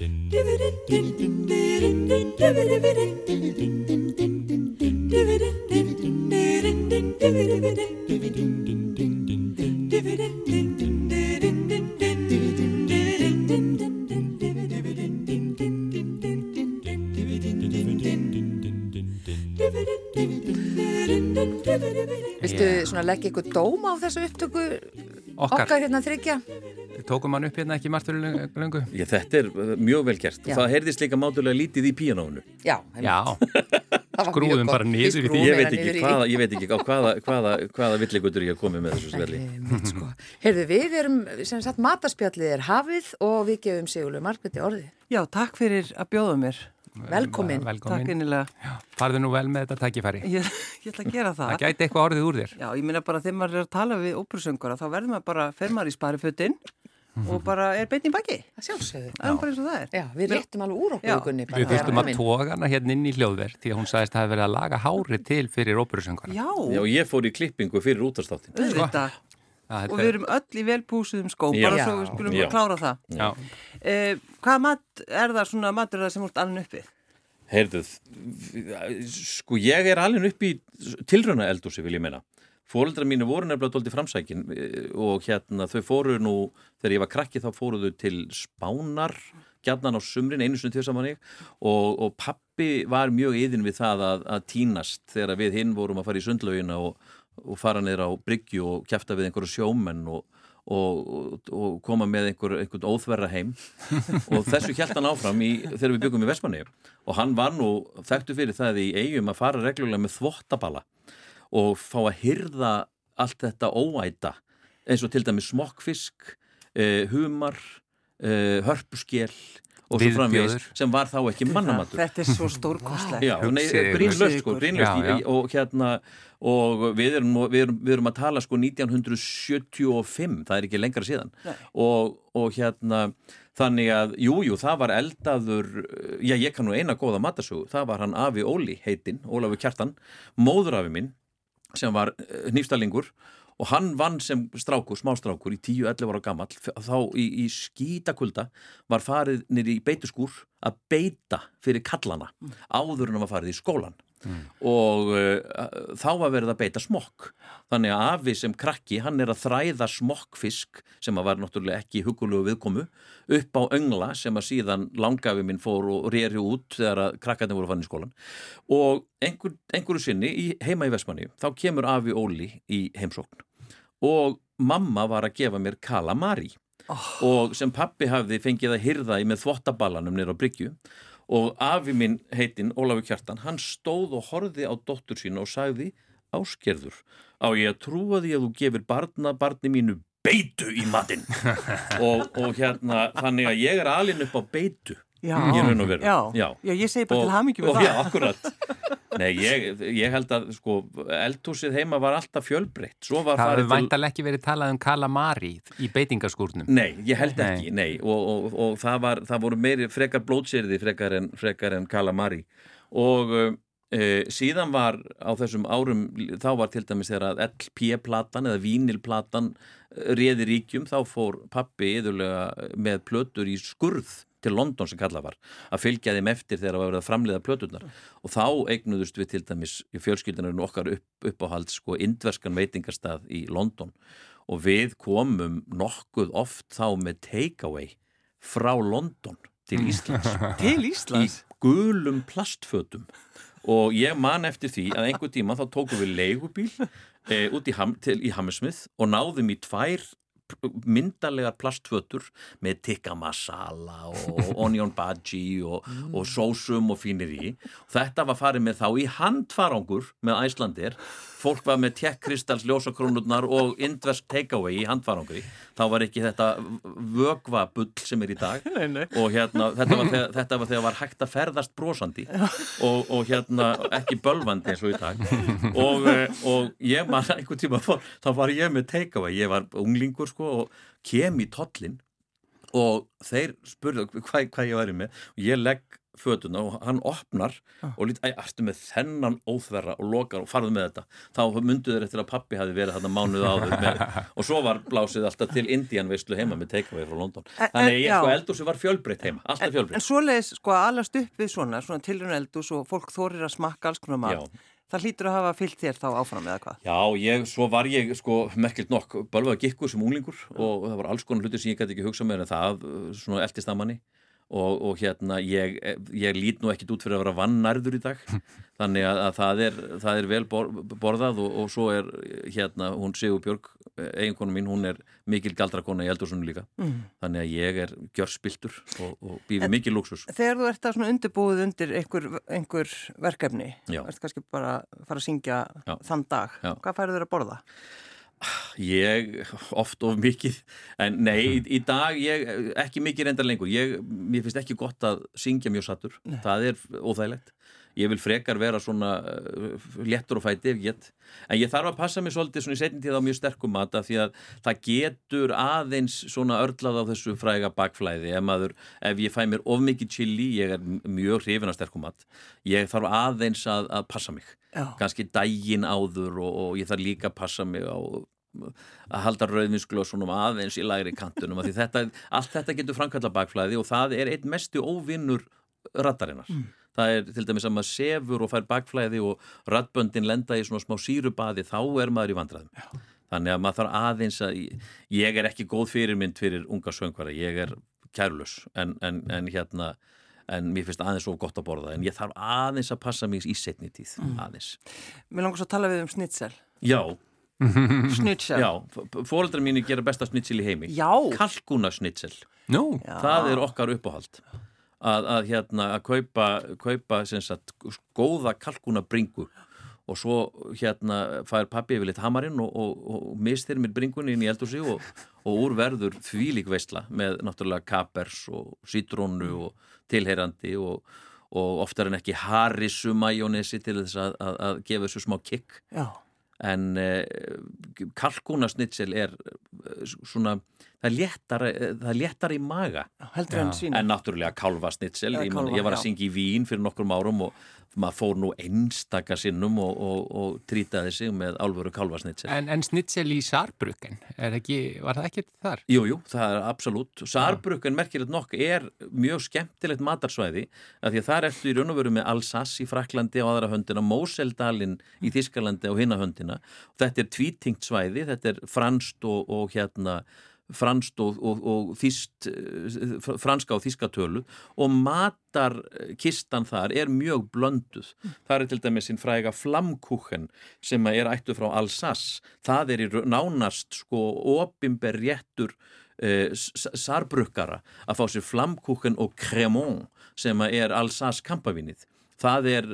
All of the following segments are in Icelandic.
Viltu svona leggja ykkur dóma á þessu upptöku Okkar. okkar hérna þryggja? Tókum hann upp hérna ekki margt fyrir löngu? Já, þetta er uh, mjög vel gert Já. og það heyrðist líka mátulega lítið í píanónu. Já, Já, skrúðum bara niður í því. Ég veit ekki hvaða, ég veit ekki á hvaða, hvaða, hvaða villigutur ég hef komið með þessu svelli. Sko. Heyrðu, við erum sem sagt matarspjallið er hafið og við gefum Sigurlu Margretti orði. Já, takk fyrir að bjóða mér. Velkomin. Takk Velkomin. innilega. Farðu nú vel með þetta tækifæri. Ég, ég ætla að gera það. Það gæti eitthvað orðið úr þér. Já, ég minna bara þegar maður er að tala við óperusöngara þá verður maður bara, fer maður í sparifötin og bara er beitin baki. Það sjálfsögðu. Það er bara eins og það er. Já, við réttum alveg úr okkur Já. Gunni, Við hann að toga hana hérna inn í hljóðverð því að hún sagðist að það hefði verið að laga hári til fyrir óperusöngara. Já, Já, og ég fór í klippingu fyrir útastáttin. Það Og við erum öll í velpúsuðum skó, Já. bara svo við skulum Já. bara klára það. Já, Eh, hvað mat er það svona matur er það sem úrt alveg uppið? Heyrðuð, sko ég er alveg upp í tilröna eldúsi vil ég meina. Fóreldrar mínu voru nefnilega dóldi framsækin eh, og hérna þau fóru nú, þegar ég var krakki þá fóru þau til Spánar, gjarnan á sumrin, einu sinni til saman ég og, og pappi var mjög yðin við það að, að tínast þegar við hinn vorum að fara í sundlaugina og, og fara niður á bryggju og kæfta við einhverju sjómenn og Og, og, og koma með einhver, einhvern óþverra heim. Og þessu hjælt hann áfram í, þegar við byggum í Vestmanni og hann var nú þekktu fyrir það í eigum að fara reglulega með þvottabala og fá að hyrða allt þetta óæta eins og til dæmis smokkfisk uh, humar, uh, hörpuskél og svo framvegis sem var þá ekki mannamatur Þetta er svo stórkostlegt. Já, grínlöst sko, já. og hérna og við erum, við, erum, við erum að tala sko 1975 það er ekki lengra síðan. Og, og hérna þannig að, jújú, jú, það var eldaður já, ég kann nú eina góða matasögu. Það var hann Afi Óli heitinn, Ólafur Kjartan móðurafi minn sem var nýfstalingur og hann vann sem strákur, smástrákur í 10-11 ára gamall, þá í, í skítakulda var farið nýri í beituskúr að beita fyrir kallana áður en að var farið í skólan og uh, þá var verið að beita smokk. Þannig að afi sem krakki hann er að þræða smokkfisk sem að var náttúrulega ekki hugulegu viðkomu upp á öngla sem að síðan langafi minn fór og reyri út þegar að krakkarnir voru fann í skólan og einhver, einhverju sinni í, heima í Vestmanni þá kemur afi Óli í heimsókn. Og mamma var að gefa mér kalamari. Og sem pappi hafði fengið að hyrða í með þvottaballanum nýra á Bryggju og afi minn heitinn Ólafur Kjartan, hann stóð og horfði á dóttur sína og sagði áskerður á ég að trúa því að þú gefur barna barni mínu beitu í matinn? Og, og hérna þannig að ég er alinn upp á beitu Já. Já. Já. Já, ég segi bara Og- til hamingi með og, það. Já, akkurat Nei, ég, ég held að sko, eldhúsið heima var alltaf fjölbreytt var það farið hefur væntalega ekki verið talað um kalamari í beitingaskúrnum. Nei, ég held ekki, nei, og, og, og það, var, það voru meiri frekar blótsýrði frekar en, frekar en kalamari og uh, síðan var á þessum árum, þá var til dæmis þegar að LP-platan eða vínilplatan eh, réði ríkjum, þá fór pappi yðurlega með plötur í skurð til London sem kallað var að fylgja þeim eftir þegar það var verið að framleiða plöturnar. Og þá eignuðust við til dæmis í fjölskyldunarinn okkar upp, uppáhald sko indverskan veitingastað í London. Og við komum nokkuð oft þá með takeaway frá London til Íslands. Til í Íslands? gulum plastfötum. Og ég man eftir því að einhver tíma þá tókum við leigubíl e, út í, ham, til, í Hammersmith og náðum í tvær myndalegar plastfötur með tikka masala og onion bhaji og, og sósum og fínir í. Þetta var farið með þá í handfarangur með Æslandir fólk var með tjekkkristals ljósakrónurnar og indversk takeaway í handfarangri. Þá var ekki þetta vögvabull sem er í dag. Nei, nei. og hérna þetta var, þegar, þetta var þegar var hægt að ferðast brosandi og, og hérna ekki bölvandi eins og í dag. Og, eh, og ég man einhvern tíma þá var ég með takeaway. Ég var unglingur sko og kem í tollin og þeir spurðu hvað, hvað ég væri með. Og ég legg fötuna og hann opnar og lít, æ, ertu með þennan óþverra? og lokar og farðu með þetta. Þá myndu þeir eftir að pappi hafi verið þarna mánuð áður með, og svo var blásið alltaf til Indian veislu heima með takeaway frá London. En- þannig en- ég sko eldursi var fjölbreytt heima alltaf En, fjölbreytt. en svoleiðis, sko, að alast upp við svona, svona tilrun eldús og fólk þorir að smakka alls konar mat. Það hlýtur að hafa fyllt þér þá áfram eða hvað? Já, ég, svo var ég sko merkilt nokk, bölvað gikkur sem unglingur og það var alls konar hlutir sem ég gæti ekki hugsað mér en það svona eldist að manni og, og hérna ég, ég lít nú ekkit út fyrir að vera vannærður í dag þannig að, að það, er, það er vel bor, borðað og, og svo er hérna hún Sigur Björg, eiginkonu mín hún er mikil galdrakona í eldursunum líka Mm. þannig að ég er gjörspiltur og, og býfi mikil luxus Þegar þú ert að svona undirbúið undir einhver, einhver verkefni, Já. ert kannski bara að fara að syngja Já. þann dag, Já. hvað færðu þér að borða? Ég, oft of mikið en nei, í, í dag ég, ekki mikið reyndar lengur. Ég, mér finnst ekki gott að syngja mjög sattur. Það er óþægilegt. Ég vil frekar vera svona uh, léttur og fæti ef ég get. En ég þarf að passa mig svolítið svona í setjum tíð á mjög sterkum mat af því að það getur aðeins svona örlað á þessu fræga bakflæði. Ef, maður, ef ég fæ mér of mikið chili ég er mjög hrifin af sterkum mat. Ég þarf aðeins að, að passa mig. Kannski daginn áður og, og ég þarf líka að passa mig á að halda rauðvinsglösunum aðeins í lægri kantunum af því þetta, allt þetta getur framkalla bakflæði og það er einn mestu óvinnur rattarinnar. Það er til dæmis að maður sefur og fær bakflæði og rattböndin lenda í svona smá sírubadi þá er maður í vandræðum. Þannig að maður þarf aðeins að ég er ekki góð fyrirmynd fyrir unga söngvara, ég er kærlus en, en, en hérna en mér finnst aðeins svo gott að borða en ég þarf aðeins að passa mig í setni tíð aðeins. Mér langar svo að tala við um snitsel. Já, Snitsel. já, fóreldrar mínu gera besta snitsel í heimi. Já. Kalkuna snitsel. Nú, Já. það er okkar uppáhald að, að hérna að kaupa, kaupa sem sagt góða kalkuna bringu og svo hérna fær pappi yfir litt hamarinn og, og, og mistir mér bringunni inn í eldhúsi og, og úr verður þvílík veistla með náttúrulega kapers og sítrónu og tilheyrandi og, og oftar en ekki harissu majónesi til þess að, að, að gefa þessu smá kikk Já. en eh, kalkunasnitsel er eh, svona það léttara, eh, það léttara í maga Heldur en Já. svína. en náttúrulega kálfasnitsel Eða ég, ég var að já. syngja í Vín fyrir nokkrum árum og maður fór nú einstaka sinnum og, og, og trýtaði sig með álfuru kálfasnitsel en, en snitsel í Sarbruken, er ekki, var það ekki þar? Jú, jú, það er absolutt. Sarbrukkan merkilegt nokk er mjög skemmtilegt matarsvæði af því að það er eftir í raun og veru með Alsace í Fraklandi á aðra höndina, Moseldalin í Þískalandi á hinna höndina. Þetta er tvítingt svæði, þetta er franst og, og hérna franskt og, og, og þýst, eh, franska og þíska tölu og matarkistan þar er mjög blönduð. Það er til dæmis sinn fræga flamkúchen sem er ættu frá Alsace. Það er í nánast sko opimber réttur uh, sarbrukkara að fá sér flamkúchen og cremon sem er Alsace kampavinnið. Það er,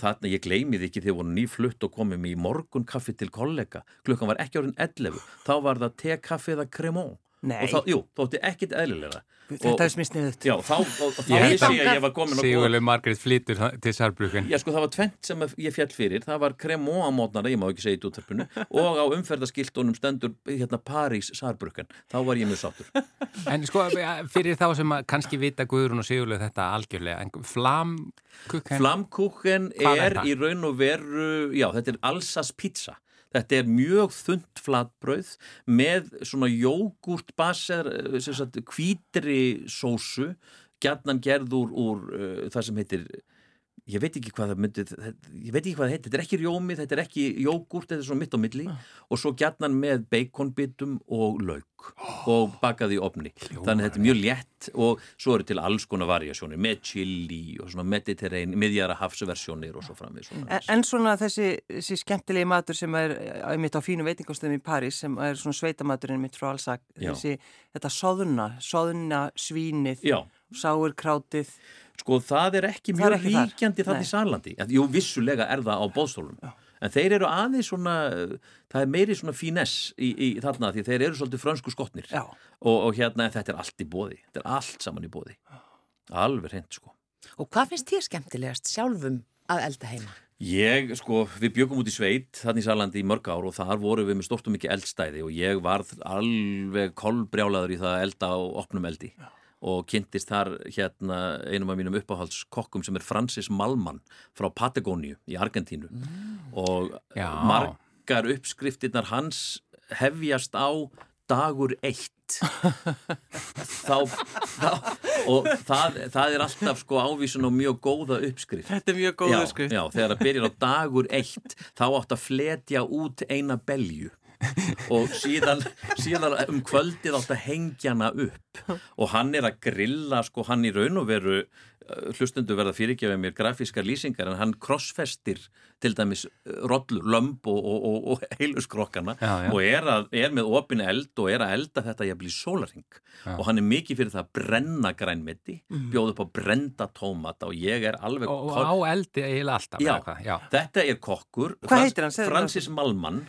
þarna ég gleymið ekki þegar voru nýflutt og komum í morgunkaffi til kollega, klukkan var ekki orðin 11, þá var það tekaffi eða cremon Nei. og þá, jú, þótti ekkit eðlilega Þetta er smiðsniðut. Já, þá, og, þá Ég ég að ég var komin á góð Sigurlega Margrét flytur til Sarbruken. Já, sko, það var tvent sem ég fjall fyrir. Það var kremó á mótnara, ég má ekki segja í útverfinu, og á umferðaskiltunum stendur hérna París Sarbrukkan. Þá var ég mjög sáttur. En sko, fyrir þá sem að kannski vita Guðrún og Sigurlega þetta algjörlega, en flamkukken, Flamkúchen Hvað er er í raun og veru, já, þetta er Alsas pizza. Þetta er mjög þund flatbrauð með svona jógurt baser, eh, hvítri sósu, gjarnan gerð úr, úr uh, það sem heitir, ég veit ekki hvað það myndi, ég veit ekki hvað það heitir, þetta er ekki rjómi, þetta er ekki jógurt, þetta er svona mitt á milli. Og svo gjarnan með baconbitum og lauk og bakað í opni. Þannig að þetta er mjög létt og svo eru til alls konar variasjónir með chili og svona mediterrain, miðjara hafsversjónir og svo framvið. En, en svona þessi, þessi skemmtilegi matur sem er mitt á fínu veitingastöðum í París sem er svona sveitamaturinn mitt frá allsak þessi, þetta soðuna, soðuna svínið, Já, sáur krátið sko það er ekki mjög þar. ríkjandi Nei. í Sarlandi. Jú, vissulega er það á bóðstólum. En þeir eru aðeins svona, það er meiri svona finess í, í þarna því þeir eru svolítið frönsku skotnir. Já. Og, og hérna þetta er allt í bóði. Þetta er allt saman í bóði. Alveg hreint sko. Og hvað finnst þér skemmtilegast sjálfum að elda heima? Ég, sko, við byggum út í sveit þannig í Sarlandi í mörg ár og þar voru við með stort og mikið eldstæði og ég varð alveg kolbrjálaður í það að elda á opnum eldi og kynntist þar hérna einum af mínum uppáhaldskokkum sem er Francis Malman frá Patagóniu í Argentínu. Og Já. margar uppskriftirnar hans hefjast á dagur eitt. Þá, þá og það, það er alltaf sko ávísun á mjög góða uppskrift. Þetta er mjög góð já, uppskrift. já, þegar það byrjar á dagur eitt þá átt að fletja út eina belju og síðan, síðan um kvöldið átt að hengja hana upp. Og hann er að grilla sko hann í raun og veru uh, hlustundu verða fyrirgefið mér grafískar lýsingar en hann krossfestir til dæmis uh, rollur, lömb og, og, og, og heiluskrokkana Já, já. og er, að, er með opin eld og er að elda þetta ég bli sólaring og hann er mikið fyrir það að brenna grænmeti bjóða upp á brenda tómata og ég er alveg og, á eldi eiginlega alltaf Já, þetta er kokkur mér Francis Malman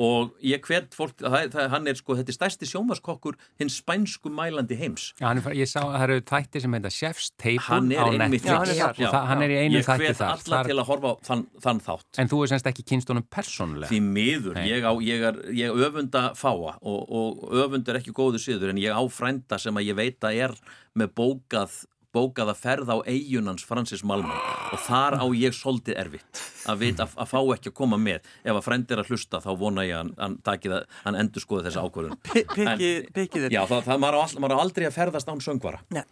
og ég hvet fólk, það, það, hann er sko þetta er stærsti sjómaskokkur hins spænsku mælandi heims. Já, er, ég sá að það eru þættir sem heita Chef's Table hann er á Netflix. Já, hann er þar. og hann er í einu ég þætti hvet þar, alla þar til að horfa á þann, þann þátt. En þú er semst ekki kynstunum persónulega? Því miður, ég, á, ég, er, ég öfunda fáa og, og öfund er ekki góðu síður en ég á frænda sem að ég veit að er með bókað bókað að ferða á eigunans Francis Malman og þar á ég svolítið erfitt að, vita, að, að fá ekki að koma með. Ef að frænd er að hlusta þá vona ég að hann, að, hann endur skoði þessa ákvörðun. Pikkið þér. Já, það, það maður, á maður á aldrei að ferðast án söngvara. Nei,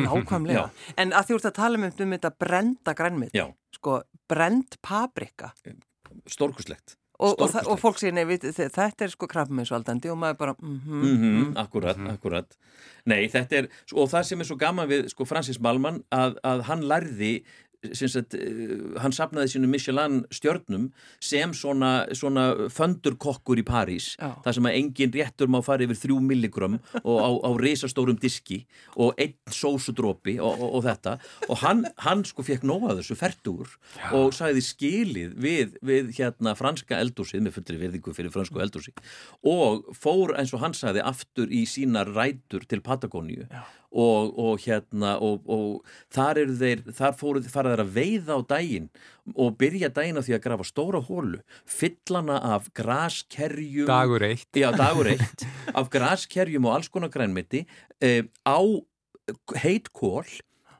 nákvæmlega. En að því úr að tala um, um þetta brenda grænmit, Já. sko, brend paprika. Stórkuslegt og, og, og fólk segir, nei, við, þe- þetta er sko krabbmeinsvaldandi og maður bara, mhm, Mm akkurat, akkurat. Nei, þetta er, og það sem er svo gaman við sko Francis Malman að, að hann lærði sagt, uh, hann sapnaði sínu Michelin stjörnum sem svona, svona föndurkokkur í París Já. það sem að engin réttur má fara yfir þrjú milligram og á, á risastórum diski og einn sósudrópi og, og, og þetta. Og hann, hann sko fekk nóga þessu fertugur og sagði skilið við, við hérna franska eldúsið með fullri verðingu fyrir fransku eldúsi og fór eins og hann sagði aftur í sína rætur til Patagóníu og, og hérna og, og þar eru þeir þar fóru fara þeir að veiða á daginn og byrja daginn á því að grafa stóra hólu fyllana af graskerjum. Dagur eitt. Já, dagur eitt. Af graskerjum og alls konar grænmeti eh, á heit kól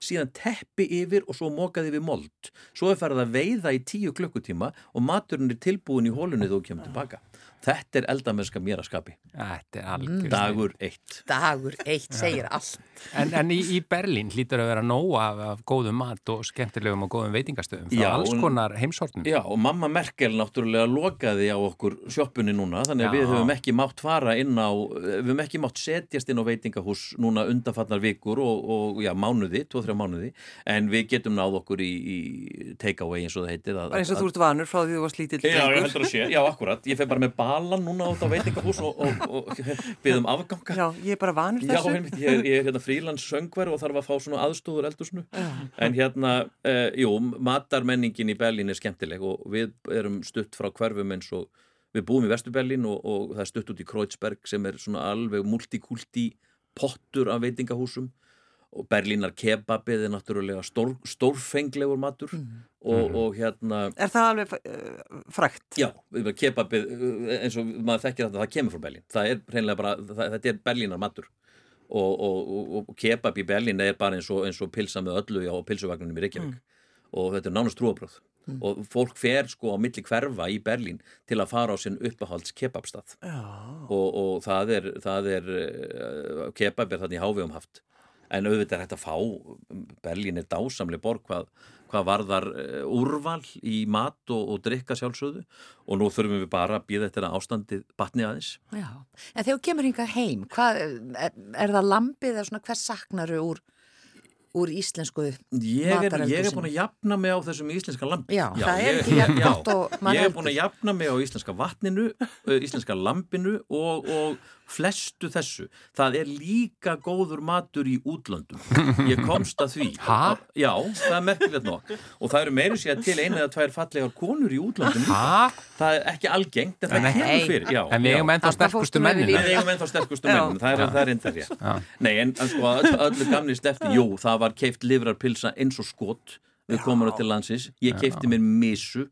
síðan teppi yfir og svo mokaði yfir mold. Svo er farið að veiða í tíu klukkutíma og maturinn er tilbúin í hólunni þú kemur tilbaka þetta er eldamennska mér að skapi Þetta er algjör dagur eitt Dagur eitt segir allt. En, en í, í Berlín hlýtur að vera nóg af, af góðum mat og skemmtilegum og góðum veitingastöðum frá Já, alls konar heimsortnum. Já, og mamma Merkel náttúrulega lokaði á okkur sjoppunni núna, þannig að Já. við höfum ekki mátt fara inn á, við höfum ekki mátt setjast inn á veitingahús núna undanfarnar vikur og, og já, mánuði, tvo-þrjá mánuði, en við getum náð okkur í, í take-away eins og það heitir. að- bara eins og að- þú ert vanur frá því þú varst lítill Já, ég drengur. heldur að já, balan núna út á veitingahús og, og, og byggðum afganga. Já, ég er bara vanur Já, þessu. einmitt, ég, ég er hérna frílans söngver og þarf að fá svona aðstóður eldusnu en hérna, uh, jú, matarmenningin í Berlín er skemmtileg og við erum stutt frá hverfum eins og við búum í Vesturberlín og, og það er stutt út í Kreuzberg sem er svona alveg multikulti pottur af veitingahúsum og Berlínar kebabið er náttúrulega stór, stórfenglegur matur og, og hérna Er það alveg uh, frækt? Já, kebabið uh, eins og maður þekkir þetta, það kemur frá Berlín. Það er hreinlega bara, það, þetta er Berlínar matur. Og, og, og, og kebab í Berlín er bara eins og, eins og pilsa með öllu á pilsuvagnunum í Reykjavík. Og þetta er nánast trúabröð og fólk fer sko á milli hverfa í Berlín til að fara á sinn uppahalds kebabstað. Já. og, og það er, það er uh, kebab er þannig hávegum haft en auðvitað er hægt að fá Berlín er dásamlega borg hvað, hvað varðar uh, úrval í mat og, og drikka sjálfsögðu. Og nú þurfum við bara að býða eftir að ástandið batni aðeins. Já, en þegar þú kemur hingað heim, hvað, er, er það lambið eða svona hvers saknaru úr, úr íslensku ég er, ég er búin að jafna mig á þessum íslenska lambi Já, það er ég, já, gott og maður ég er búin að jafna mig á íslenska vatninu íslenska lambinu og, og flestu þessu. Það er líka góður matur í útlöndum. Ég komst að því. Ha? já, það er merkilegt nokk. Og það eru meiri sér til eina eða tvær fallegar konur í útlöndum Ha? það er ekki algengt en það kemur fyrir. Já, En við já. eigum ennþá sterkustu mennina. við eigum ennþá sterkustu Já. mennum, það er, það er reyndar rétt. Nei, en, en sko öll, öllu gamni slefti, jú, það var keift livrarpilsa eins og skot við komum til landsins. Ég keifti mér misu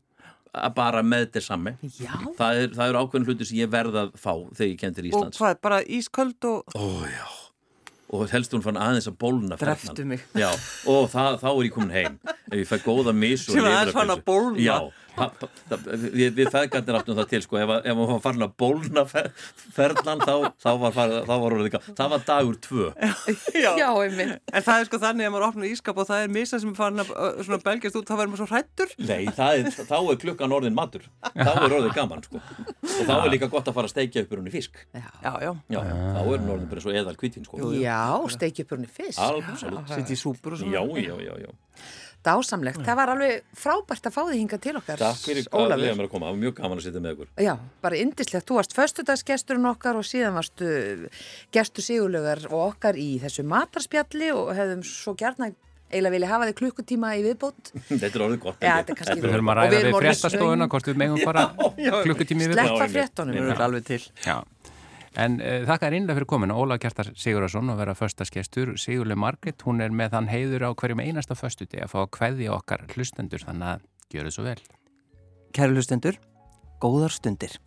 að bara með þetta. Já, Það er, það er ákveðin hluti sem ég verð að fá þegar ég kem til Og Íslands. hvað, bara ísköld og... Ó, og helst hún fann aðeins að bólna. Dreftu mig. Já, og það, þá er ég komin heim ef ég fæ góða mis og Sem aðeins fann að bólna. Já, við, við feðgarnir áttum það til sko, ef, ef hún var farin að bólna fer, ferðnan þá, þá var, farið, þá var orðið ekki það var dagur tvö. Já, einmitt. En það er sko þannig að maður opnar ískap og það er misa sem er farin að svona belgjast út, þá verður maður svo hrættur. Nei, það er, þá er klukkan orðin matur. Þá er orðið gaman sko. Og þá er líka gott að fara að steikja upp úr henni fisk. Já, já. Já, þá er hún orðin bara svo eðal kvítin sko. Já, steikja upp úr henni fyrst. Absolutt Sitt í súpur og svona. Já, já, já, já Dásamlegt. Það var alveg frábært að fá því hinga til okkar. Takk fyrir að leiða mér að koma, það var mjög gaman að sitja með ykkur Já, bara indislegt. Þú varst föstudagsgesturinn okkar og síðan varstu gestur sigurlögar og okkar í þessu matarspjalli og hefðum svo gjarna eiginlega vilja hafa þig klukkutíma í viðbót. Þetta er orðið gott þetta er kannski... Við höfum að ræða við fréttastofuna hvort við megum bara klukkutími við. Sleppa einmitt. fréttunum. Það er alveg til. Já. En uh, þakka er innlega fyrir komin Óla Kjartar Sigurðarsson og vera föstaskestur Sigurle Margit, hún er með þann heiður á hverjum einasta föstuti að fá að kveðja okkar hlustendur þannig að gjöru svo vel Kæru hlustendur, góðar stundir.